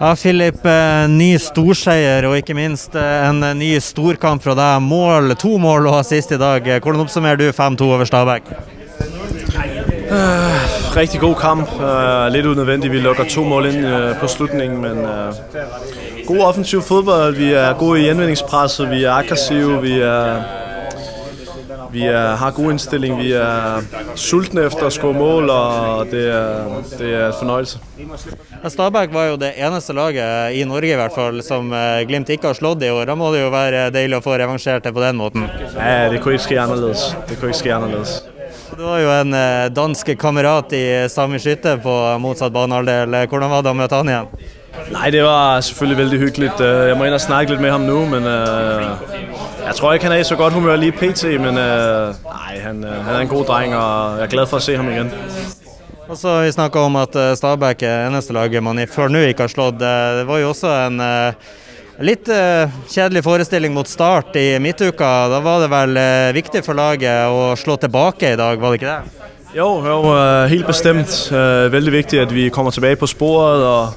Ja, Filip. eh, Ny storseier og ikke minst eh, en ny storkamp fra deg. Mål, To mål og assist i dag. Hvordan oppsummerer du 5-2 over Stabæk? Rigtig god kamp. Uh, lidt unødvendigt. Vi lukker to mål ind uh, på slutningen, men uh, god offensiv fodbold. Vi er gode i indvendingspresset. Vi er aggressive. Vi er vi er, har god innstilling. Vi er sultne etter å skåre mål, og det er, det er et fornøyelse. Stabæk var jo det eneste laget i Norge i hvert fall som eh, Glimt ikke har slått i år. Da må det jo være deilig å få revansjert det på den måten. Nei, det kunne ikke ske annerledes. Det kunne ikke skje annerledes. Du har jo en eh, dansk kamerat i samme Skytte på motsatt banehalvdel. Hvordan var det å møte han igjen? Nei, det var selvfølgelig veldig hyggeligt. Øh, Jeg må inn og snakke litt med ham nå, men øh, jeg tror ikke, han er i så godt humør lige pt. Men øh, nej, han, øh, han er en god dreng, og jeg er glad for at se ham igen. Og så Vi snakka om at eh, Stabæk er eneste laget man i før nå ikke har slått. Det var jo også en eh, litt eh, kjedelig forestilling mot Start i midtuka. Da var det vel viktig for laget å slå tilbake i dag, var det ikke det? Jo, jo øh, helt bestemt. Øh, Veldig vigtigt, at vi kommer tilbake på sporet, og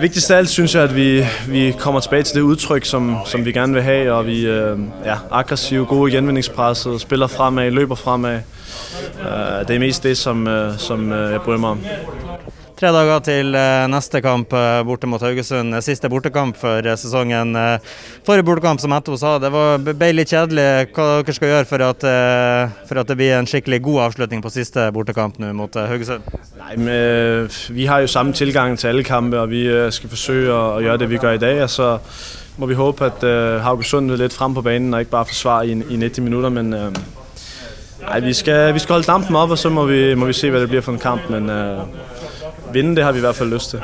vigtigst af alt synes jeg, at vi, vi kommer tilbage til det udtryk, som, som vi gerne vil have, og vi øh, ja, aggressive, gode i genvindingspresset, spiller fremad, løber fremad. Øh, Det er mest det, som, øh, som øh, jeg bryr mig om. Tre dager til eh, neste kamp eh, borte mot Haugesund. Eh, Siste bortekamp for sesongen. Forrige bortekamp, som Etto sa, det var, ble litt kjedelig. Hva dere skal gjøre for at, for at det blir en skikkelig god avslutning på siste bortekamp nå mot Haugesund? Nei, men, vi har jo samme tilgang til alle kampe, og vi skal forsøke å gjøre det, vi gjør i dag, og så må vi håpe at Haugesund er litt frem på banen, og ikke bare forsvarer i, i 90 minutter, men Nei, vi, skal, vi skal holde dampen oppe, og så må vi, må vi se, hva det blir for en kamp, men vinde, det har vi i hvert fall lyst til.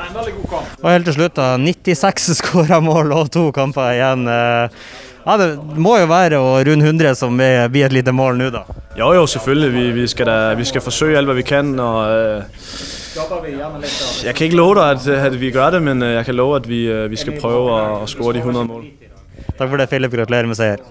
Og helt til slutt, da. 96 skåra mål og to kamper igjen. Eh, Ja, Det må jo være å runde 100 som blir et lite mål nå, da. Jo, jo, selvfølgelig. Vi, vi, skal, da, vi skal forsøke alt, hva vi kan, og øh, jeg kan ikke love deg at, at vi gjør det, men øh, jeg kan love, at vi, vi skal prøve å, at score de 100 mål. Takk for det, Filip. Gratulerer med seier.